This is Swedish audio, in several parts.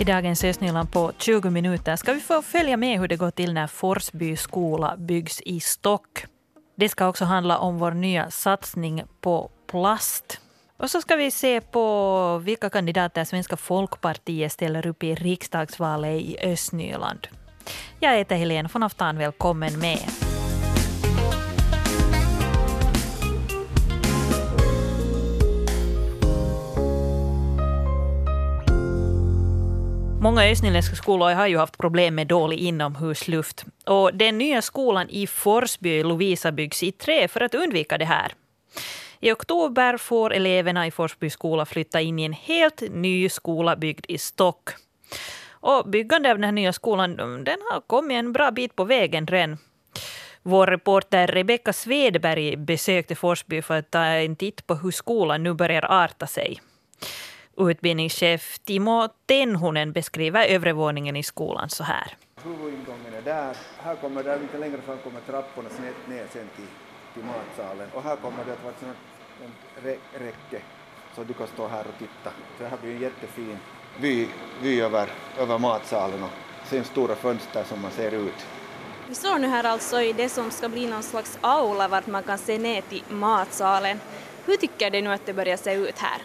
I dagens Östnyland på 20 minuter ska vi få följa med hur det går till när Forsby skola byggs i Stock. Det ska också handla om vår nya satsning på plast. Och så ska vi se på vilka kandidater Svenska folkpartiet ställer upp i riksdagsvalet i Östnyland. Jag heter Helene von Aftan, välkommen med. Många östnyländska skolor har ju haft problem med dålig inomhusluft. Och den nya skolan i Forsby, Lovisa, byggs i trä för att undvika det här. I oktober får eleverna i Forsby skola flytta in i en helt ny skola byggd i stock. Och byggandet av den här nya skolan den har kommit en bra bit på vägen redan. Vår reporter Rebecka Svedberg besökte Forsby för att ta en titt på hur skolan nu börjar arta sig. Utbildningschef Timo Tenhunen beskriver övre våningen i skolan så här. Huvudingången är där. Här kommer där lite längre fram kommer trapporna snett ner sen till, till matsalen. Och här kommer det att vara en räcke så du kan stå här och titta. Så här blir en jättefin vy, vy över, över matsalen och sen stora fönster som man ser ut. Vi står nu här alltså i det som ska bli någon slags aula vart man kan se ner till matsalen. Hur tycker du nu att det börjar se ut här?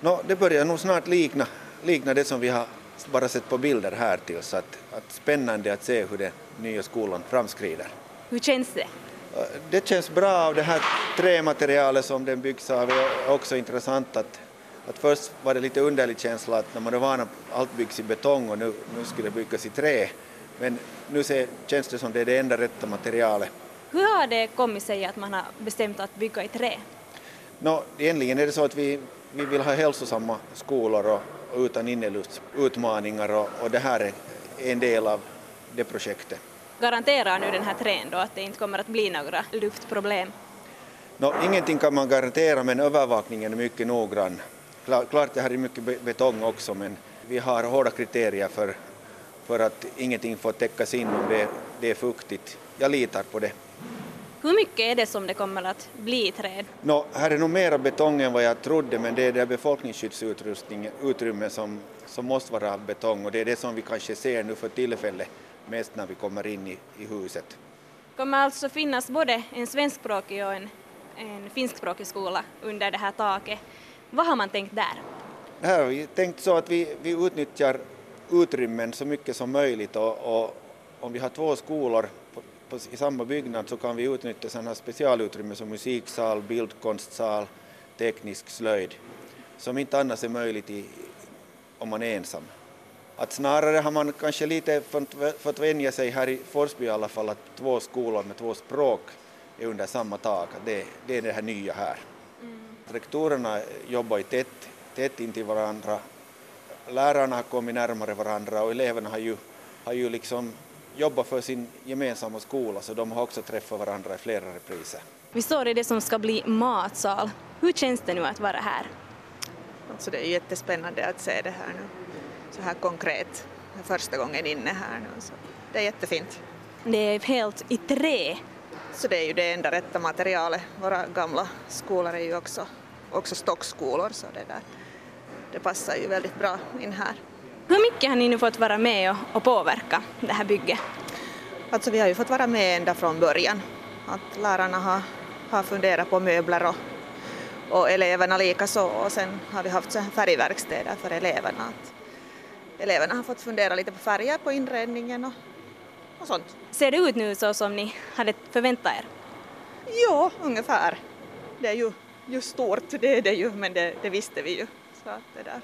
No, det börjar nog snart likna, likna det som vi har bara sett på bilder här till oss. Att, att spännande att se hur den nya skolan framskrider. Hur känns det? Det känns bra det här trämaterialet som den byggs av är också intressant att, att först var det lite underlig känsla att när man är van att allt byggs i betong och nu, nu skulle det byggas i trä. Men nu ser, känns det som det är det enda rätta materialet. Hur har det kommit sig att man har bestämt att bygga i trä? No, egentligen är det så att vi, vi vill ha hälsosamma skolor och, och utan inneluftutmaningar och, och det här är en del av det projektet. Garanterar nu den här trän då att det inte kommer att bli några luftproblem? No, ingenting kan man garantera men övervakningen är mycket noggrann. Klart det här är mycket betong också men vi har hårda kriterier för, för att ingenting får täckas in om det, det är fuktigt. Jag litar på det. Hur mycket är det som det kommer att bli i träd? No, här är nog mera betong än vad jag trodde men det är det befolkningsskyddsutrymmet som, som måste vara av betong och det är det som vi kanske ser nu för tillfället mest när vi kommer in i, i huset. Kommer alltså finnas både en svenskspråkig och en, en finskspråkig skola under det här taket. Vad har man tänkt där? Här har vi tänkt så att vi, vi utnyttjar utrymmen så mycket som möjligt och, och om vi har två skolor på, i samma byggnad så kan vi utnyttja sådana specialutrymmen som musiksal, bildkonstsal, teknisk slöjd som inte annars är möjligt i, om man är ensam. Att snarare har man kanske lite fått vänja sig här i Forsby i alla fall att två skolor med två språk är under samma tak. Det, det är det här nya här. Mm. Rektorerna jobbar tätt, tätt intill varandra. Lärarna har kommit närmare varandra och eleverna har ju, har ju liksom jobbat för sin gemensamma skola så de har också träffat varandra i flera repriser. Vi står i det som ska bli matsal. Hur känns det nu att vara här? Alltså det är jättespännande att se det här nu så här konkret första gången inne här nu. Så det är jättefint. Det är helt i trä. Så det är ju det enda rätta materialet. Våra gamla skolor är ju också, också stockskolor så det där det passar ju väldigt bra in här. Hur mycket har ni nu fått vara med och, och påverka det här bygget? Alltså vi har ju fått vara med ända från början. Att lärarna har, har funderat på möbler och, och eleverna likaså och sen har vi haft färgverkstäder för eleverna. Att eleverna har fått fundera lite på färger på inredningen och, och sånt. Ser det ut nu så som ni hade förväntat er? Ja, ungefär. Det är ju, ju stort, det är det ju, men det, det visste vi ju. Så det, där.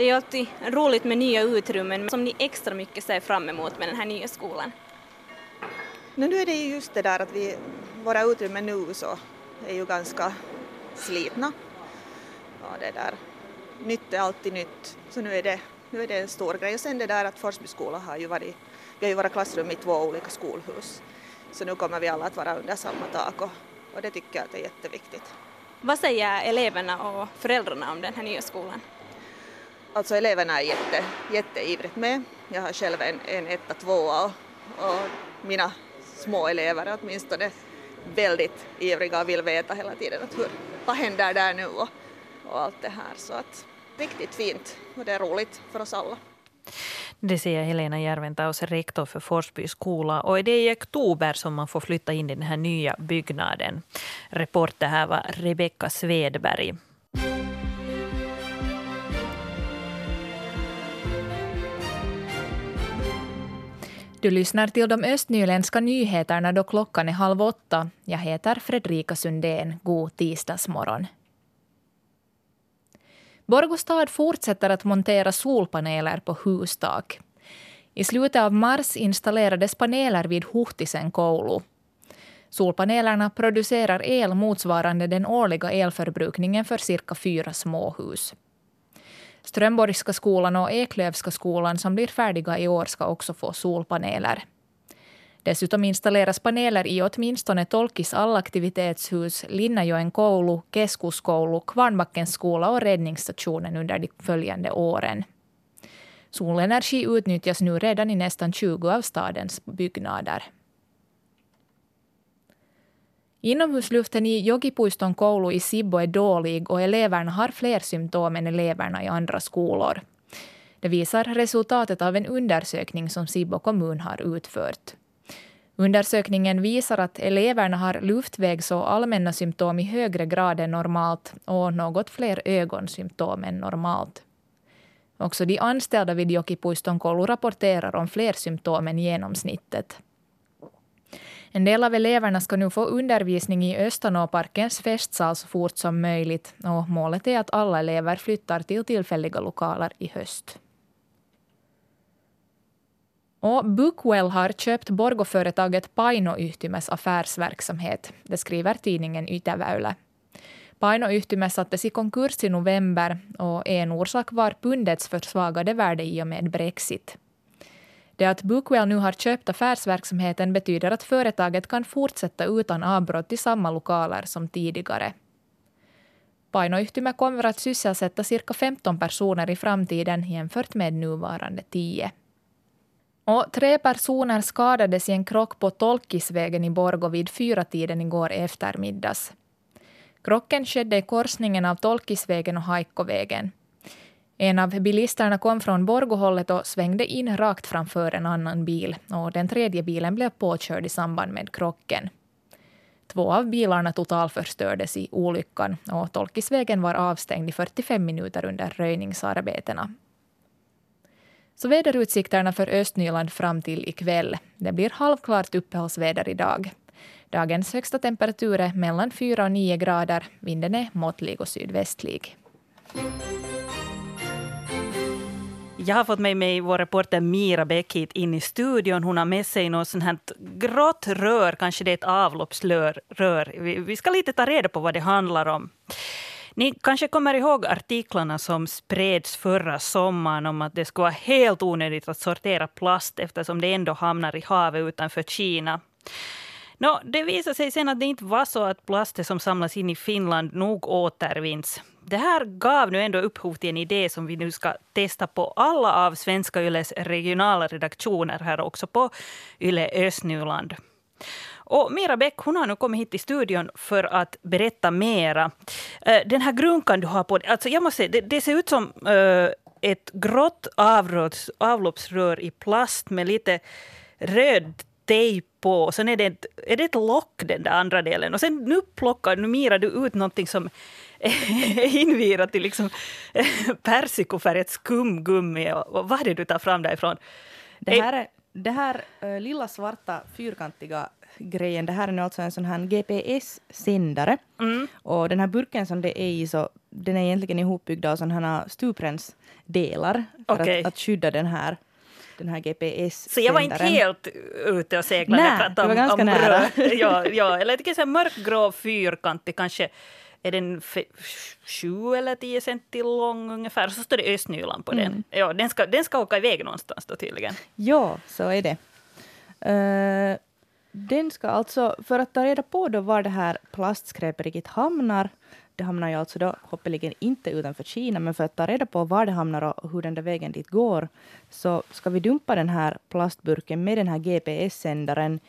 Det är alltid roligt med nya utrymmen som ni extra mycket ser fram emot med den här nya skolan. Men nu är det ju just det där att vi, våra utrymmen nu så är ju ganska slitna. Ja, det där. Nytt är alltid nytt, så nu är det nu är det en stor grej. Och sen det där att Forsby skola har ju varit, vi har ju våra klassrum i två olika skolhus. Så nu kommer vi alla att vara under samma tak och, och det tycker jag att är jätteviktigt. Vad säger eleverna och föräldrarna om den här nya skolan? Alltså eleverna är jätte, jätteivrigt med. Jag har själv en, en etta, tvåa och, och mina små elever åtminstone väldigt ivriga och vill veta hela tiden att hur, vad händer där nu och, och allt det här. Så att riktigt fint och det är roligt för oss alla. Det säger Helena Järventaus, rektor för Forsby skola. Och det är i oktober som man får flytta in i den här nya byggnaden. Reporter här var Rebecka Svedberg. Du lyssnar till de östnyländska nyheterna då klockan är halv åtta. Jag heter Fredrika Sundén. God tisdagsmorgon. Borgostad fortsätter att montera solpaneler på hustak. I slutet av mars installerades paneler vid Huhtisen koulu. Solpanelerna producerar el motsvarande den årliga elförbrukningen för cirka fyra småhus. Strömborgska skolan och Eklövska skolan som blir färdiga i år ska också få solpaneler. Dessutom installeras paneler i åtminstone Tolkis allaktivitetshus, Linnajoen koulu, Keskuskoulu, Kvarnbackens skola och räddningsstationen under de följande åren. Solenergi utnyttjas nu redan i nästan 20 av stadens byggnader. Inomhusluften i Jogipuiston koulu i Sibbo är dålig och eleverna har fler symptom än eleverna i andra skolor. Det visar resultatet av en undersökning som Sibbo kommun har utfört. Undersökningen visar att eleverna har luftvägs och allmänna symptom i högre grad än normalt och något fler ögonsymptom än normalt. Också de anställda vid Jokipuiston koulu rapporterar om fler symptom än genomsnittet. En del av eleverna ska nu få undervisning i Östanåparkens festsal så fort som möjligt och målet är att alla elever flyttar till tillfälliga lokaler i höst. Och Bookwell har köpt Borgoföretaget Paino Yhtymäs affärsverksamhet. Det skriver tidningen Ytäväylä. Painoyhtymä sattes i konkurs i november och en orsak var pundets försvagade värde i och med Brexit. Det att Bookwell nu har köpt affärsverksamheten betyder att företaget kan fortsätta utan avbrott i samma lokaler som tidigare. Painoyhtymä kommer att sysselsätta cirka 15 personer i framtiden jämfört med nuvarande 10. Och tre personer skadades i en krock på Tolkisvägen i Borgå vid fyra tiden igår eftermiddags. Krocken skedde i korsningen av Tolkisvägen och Haikkovägen. En av bilisterna kom från Borgohållet och svängde in rakt framför en annan bil och den tredje bilen blev påkörd i samband med krocken. Två av bilarna totalförstördes i olyckan och Tolkisvägen var avstängd i 45 minuter under röjningsarbetena. Så väderutsikterna för Östnyland fram till ikväll. Det blir halvklart uppehållsväder idag. Dagens högsta temperatur är mellan 4 och 9 grader. Vinden är måttlig och sydvästlig. Jag har fått med mig vår reporter Mira Bäck hit in i studion. Hon har med sig något sånt här grått rör, kanske det är ett avloppsrör. Vi ska lite ta reda på vad det handlar om. Ni kanske kommer ihåg artiklarna som spreds förra sommaren om att det skulle vara helt onödigt att sortera plast eftersom det ändå hamnar i havet utanför Kina. No, det visade sig sen att det inte var så att plaster som samlas in i Finland nog återvinns. Det här gav nu ändå upphov till en idé som vi nu ska testa på alla av Svenska Yles regionala redaktioner här också på Yle Östnyland. Och Mira Bäck hon har nu kommit hit till studion för att berätta mera. Eh, den här grunkan du har på dig, alltså jag måste säga, det, det ser ut som eh, ett grått avloppsrör i plast med lite röd tejp på. Och sen är det, ett, är det ett lock, den där andra delen. Och sen nu plockar nu mirar du ut någonting som är invirat i liksom persikofärgat skumgummi. Och vad är det du tar fram därifrån? Det här, är, det här uh, lilla svarta fyrkantiga grejen, det här är nu alltså en sån här GPS-sändare. Mm. Och den här burken som det är i, så den är egentligen ihopbyggd av sådana här stuprensdelar för okay. att, att skydda den här den här GPS-sändaren. Så jag var inte helt ute och seglade? Nej, det var ganska nära. ja, ja, eller jag tycker mörkgrå fyrkantig, kanske är den sju eller tio centi lång ungefär. Så står det Östnyland på mm. den. Ja, den, ska, den ska åka iväg någonstans då tydligen. Ja, så är det. Uh, den ska alltså, för att ta reda på då var det här plastskräpet riktigt hamnar, det hamnar ju alltså då hoppeligen inte utanför Kina, men för att ta reda på var det hamnar och hur den där vägen dit går, så ska vi dumpa den här plastburken med den här GPS-sändaren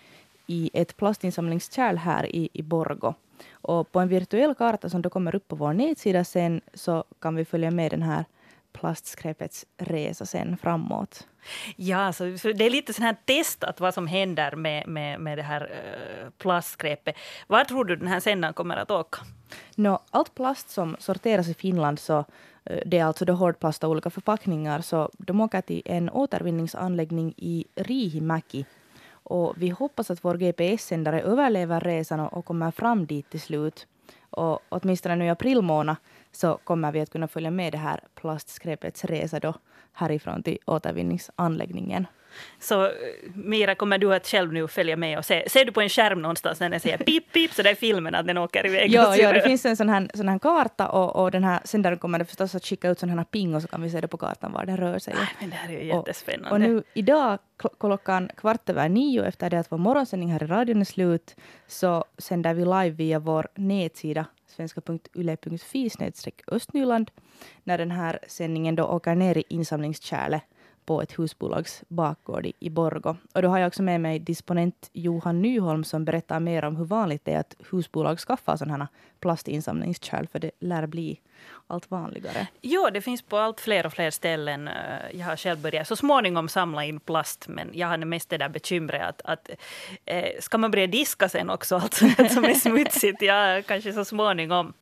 i ett plastinsamlingskärl här i, i Borgo. Och på en virtuell karta som då kommer upp på vår nätsida sen så kan vi följa med den här plastskräpets resa sen framåt. Ja, så, det är lite sån här testat vad som händer med, med, med det här uh, plastskräpet. Var tror du den här sändaren kommer att åka? No, allt plast som sorteras i Finland så uh, det är alltså hårdplast och olika förpackningar så de åker till en återvinningsanläggning i Riihimäki och vi hoppas att vår GPS-sändare överlever resan och kommer fram dit till slut. Och åtminstone nu i april månad så kommer vi att kunna följa med det här plastskräpets resa då härifrån till återvinningsanläggningen. Så eh, Mira, kommer du att själv nu följa med och se, ser du på en skärm någonstans när den säger pip, pip, så det är filmen att den åker iväg? Ja, ja det finns en sån här, sån här karta och, och den här sändaren kommer det förstås att skicka ut sån här ping och så kan vi se det på kartan var den rör sig. Ay, men det här är ju jättespännande. Och, och nu idag klockan kvart över nio efter det att vår morgonsändning här i radion är slut så sänder vi live via vår nätsida svenska.yle.fi östnyland när den här sändningen då åker ner i insamlingskärlet på ett husbolags bakgård i Borgo. Och då har jag också med mig disponent Johan Nyholm som berättar mer om hur vanligt det är att husbolag skaffar sådana här plastinsamlingskärl, för det lär bli allt vanligare. Jo, det finns på allt fler och fler ställen. Eh, jag har själv börjat så småningom samla in plast, men jag har mest det där bekymret att, att eh, ska man börja diska sen också, allt som är smutsigt? Ja, kanske så småningom.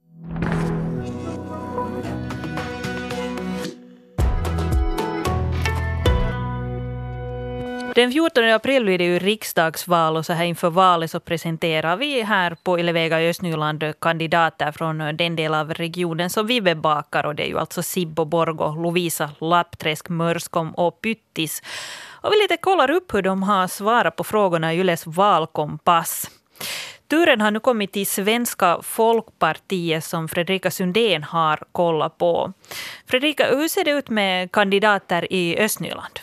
Den 14 april blir det ju riksdagsval och så här inför valet så presenterar vi här på Ilevega i Östnyland kandidater från den del av regionen som vi bevakar och det är ju alltså Sibbo, Borgo, Lovisa, Lappträsk, Mörskom och Pyttis. Och vi lite kollar upp hur de har svarat på frågorna i Yles valkompass. Turen har nu kommit till Svenska folkpartiet som Fredrika Sundén har kollat på. Fredrika, hur ser det ut med kandidater i Östnyland?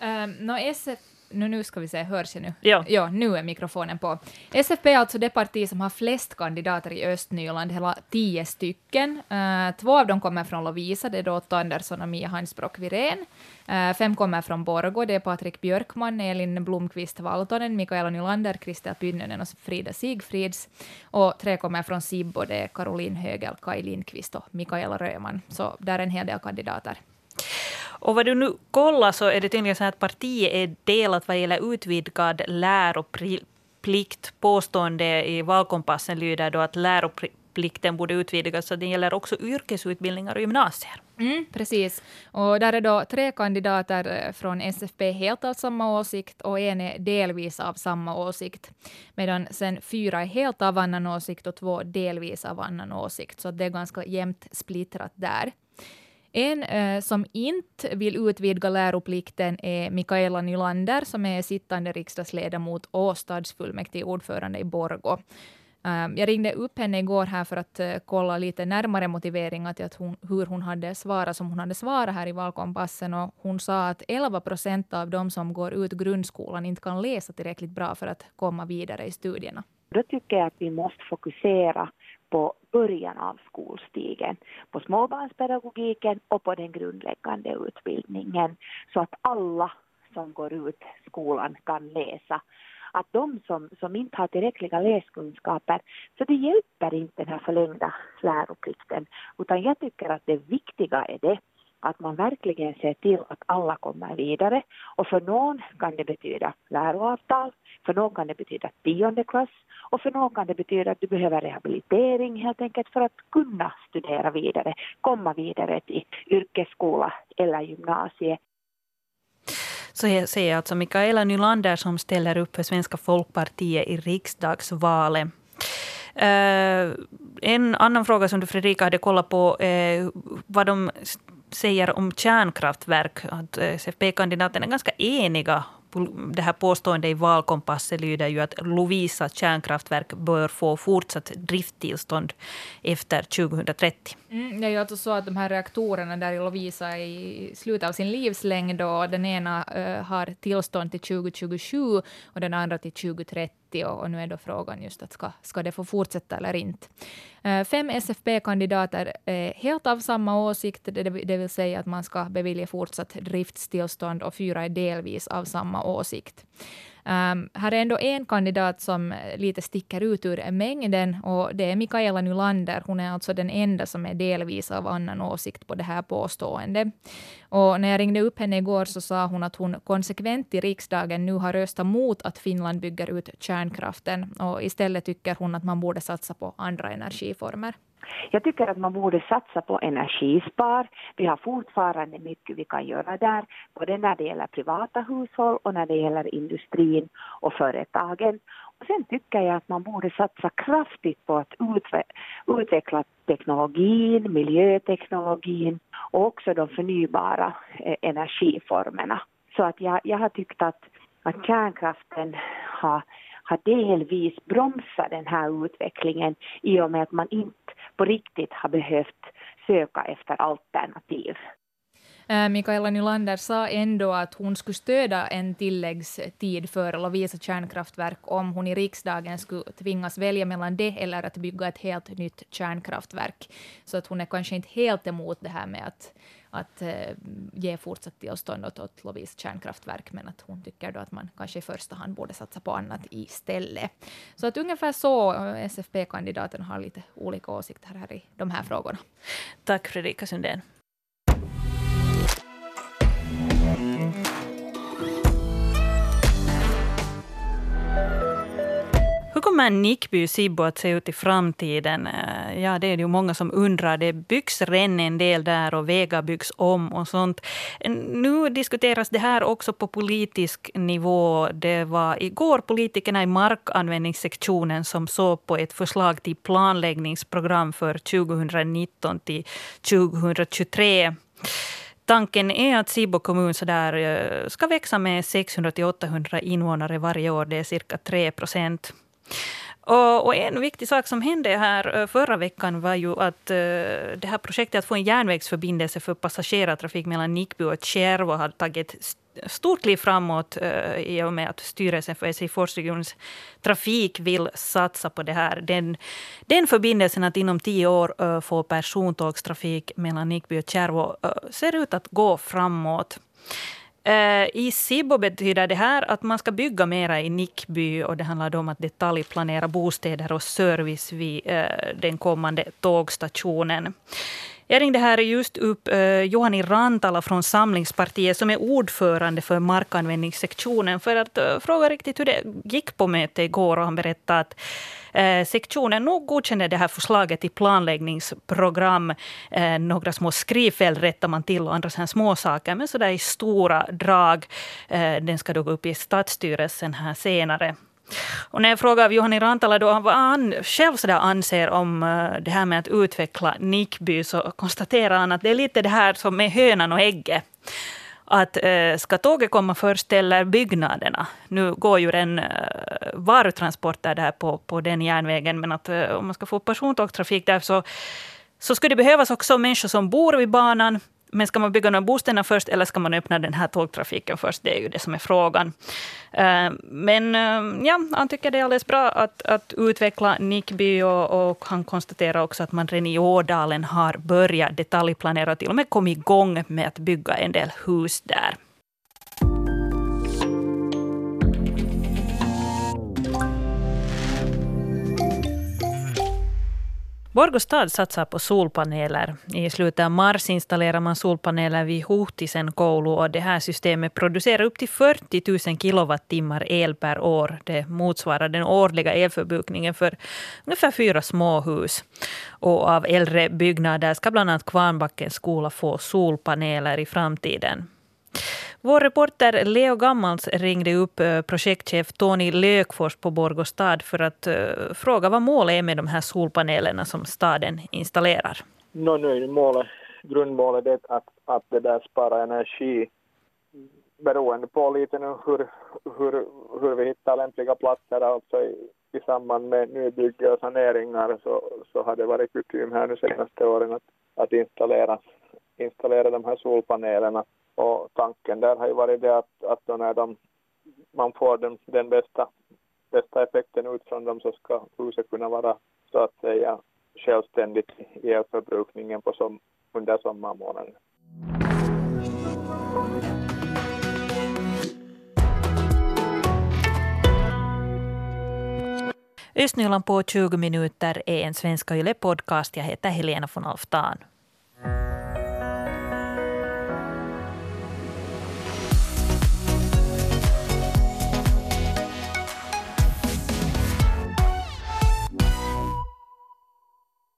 Um, no, SF, nu, nu ska vi se, hörs jag nu? Ja. ja. Nu är mikrofonen på. SFP är alltså det parti som har flest kandidater i Östnyland, hela tio stycken. Uh, två av dem kommer från Lovisa, det är då Otto Andersson och Mia Hansbrock Wirén. Uh, fem kommer från Borgå, det är Patrik Björkman, Elin Blomqvist Valtonen, Mikaela Nylander, Kristel Pynnönen och Frida Sigfrids. Och tre kommer från Sibbo, det är Caroline Högel, Kaj Lindqvist och Mikaela Röman. Så där är en hel del kandidater. Och vad du nu kollar så är det tydligen så att partiet är delat vad gäller utvidgad läroplikt. Påstående i valkompassen lyder då att läroplikten borde utvidgas så den gäller också yrkesutbildningar och gymnasier. Mm, precis. Och där är då tre kandidater eh, från SFP helt av samma åsikt och en är delvis av samma åsikt. Medan sen fyra är helt av annan åsikt och två delvis av annan åsikt. Så det är ganska jämnt splittrat där. En eh, som inte vill utvidga läroplikten är Mikaela Nylander som är sittande riksdagsledamot och stadsfullmäktigeordförande i Borgo. Ehm, jag ringde upp henne igår här för att eh, kolla lite närmare motiveringar till att hon, hur hon hade svarat som hon hade svarat här i valkompassen. Och hon sa att 11 procent av de som går ut grundskolan inte kan läsa tillräckligt bra för att komma vidare i studierna. Då tycker jag att vi måste fokusera på början av skolstigen, på småbarnspedagogiken och på den grundläggande utbildningen så att alla som går ut skolan kan läsa. Att de som, som inte har tillräckliga läskunskaper, så det hjälper inte den här förlängda läroplikten, utan jag tycker att det viktiga är det att man verkligen ser till att alla kommer vidare. Och för någon kan det betyda läroavtal, för någon kan det betyda tionde klass och för någon kan det betyda att du behöver rehabilitering helt enkelt för att kunna studera vidare, komma vidare till yrkesskola eller gymnasie. Så säger alltså Mikaela Nylander som ställer upp för Svenska folkpartiet i riksdagsvalet. Uh, en annan fråga som du Fredrika hade kollat på uh, vad de säger om kärnkraftverk. Att eh, SFP-kandidaterna är ganska eniga det här påståendet i valkompassen lyder ju att Lovisa kärnkraftverk bör få fortsatt drifttillstånd efter 2030. Mm, det är ju alltså så att de här reaktorerna där i Lovisa är i slutet av sin livslängd och den ena uh, har tillstånd till 2027 och den andra till 2030 och, och nu är då frågan just att ska, ska det få fortsätta eller inte. Eh, fem SFP-kandidater är eh, helt av samma åsikt, det, det vill säga att man ska bevilja fortsatt driftstillstånd och fyra är delvis av samma åsikt. Um, här är ändå en kandidat som eh, lite sticker ut ur mängden och det är Mikaela Nylander. Hon är alltså den enda som är delvis av annan åsikt på det här påståendet. Och när jag ringde upp henne igår så sa hon att hon konsekvent i riksdagen nu har röstat mot att Finland bygger ut kärnkraften och istället tycker hon att man borde satsa på andra energiformer. Jag tycker att man borde satsa på energispar. Vi har fortfarande mycket vi kan göra där, både när det gäller privata hushåll och när det gäller industrin och företagen. Och sen tycker jag att man borde satsa kraftigt på att utveckla teknologin, miljöteknologin och också de förnybara eh, energiformerna. Så att jag, jag har tyckt att, att kärnkraften har har delvis bromsat den här utvecklingen i och med att man inte på riktigt har behövt söka efter alternativ. Äh, Mikaela Nylander sa ändå att hon skulle stödja en tilläggstid för Lovisa kärnkraftverk om hon i riksdagen skulle tvingas välja mellan det eller att bygga ett helt nytt kärnkraftverk. Så att hon är kanske inte helt emot det här med att, att eh, ge fortsatt tillstånd åt, åt Lovis kärnkraftverk, men att hon tycker då att man kanske i första hand borde satsa på annat istället. Så att ungefär så eh, SFP-kandidaten har lite olika åsikter här i de här frågorna. Tack Fredrika Sundén. Kommer Nickby Sibbo att se ut i framtiden? Eh, ja, det är det ju många som undrar. Det byggs redan en del där och vägar byggs om och sånt. Eh, nu diskuteras det här också på politisk nivå. Det var igår politikerna i markanvändningssektionen som såg på ett förslag till planläggningsprogram för 2019 till 2023. Tanken är att Sibbo kommun så där, eh, ska växa med 600-800 invånare varje år. Det är cirka 3 procent. Och, och, en viktig sak som hände här eh, förra veckan var ju att uh, det här projektet att få en järnvägsförbindelse för passagerartrafik mellan Nickby och Tjärvo har tagit ett stort kliv framåt uh, i och med att styrelsen för SJ Forsregionens trafik vill satsa på det här. Den, den förbindelsen att inom tio år uh, få persontågstrafik mellan Nickby och Kärvo ser ut att gå framåt. Eh, I SIBO betyder det här att man ska bygga mera i Nickby och det handlar om att detaljplanera bostäder och service vid eh, den kommande tågstationen. Jag ringde här just upp eh, Rantala från Samlingspartiet som är ordförande för markanvändningssektionen för att eh, fråga riktigt hur det gick på mötet igår. Och han berättade att eh, sektionen nog godkände det här förslaget till planläggningsprogram. Eh, några små skrivfel rättar man till och andra sådana små saker. Men så där i stora drag. Eh, den ska då gå upp i stadsstyrelsen här senare. Och när jag frågade Johanni Rantala då vad han själv så anser om eh, det här med att utveckla Nickby så konstaterar han att det är lite det här som med hönan och ägget. Att eh, ska tåget komma först eller byggnaderna? Nu går ju den eh, varutransporter där på, på den järnvägen, men att eh, om man ska få persontågstrafik där så, så skulle det behövas också människor som bor vid banan men ska man bygga några bostäder först eller ska man öppna den här tågtrafiken först? Det är ju det som är frågan. Eh, men eh, ja, han tycker det är alldeles bra att, att utveckla Nickby och, och han konstaterar också att man redan i Ådalen har börjat detaljplanera och till och med kommit igång med att bygga en del hus där. Borgå stad satsar på solpaneler. I slutet av mars installerar man solpaneler vid Huhtisen koulu och det här systemet producerar upp till 40 000 kilowattimmar el per år. Det motsvarar den årliga elförbrukningen för ungefär fyra småhus. Och av äldre byggnader ska bland annat Kvarnbackens skola få solpaneler i framtiden. Vår reporter Leo Gammals ringde upp eh, projektchef Tony Lökfors på Borgostad för att eh, fråga vad målet är med de här solpanelerna som staden installerar. No, nu är målet, grundmålet är att, att det där spara energi beroende på lite nu hur, hur, hur vi hittar lämpliga platser alltså i, i samband med nybygge och saneringar så, så har det varit kutym här nu senaste åren att, att installera, installera de här solpanelerna och tanken där har ju varit det att, att då när de, man får den, den bästa, bästa effekten ut från dem så ska huset kunna vara så att säga självständigt i elförbrukningen på som, under sommarmånaden. Östnyland på 20 minuter är en Svenska Yle podcast. Jag heter Helena von Alftan.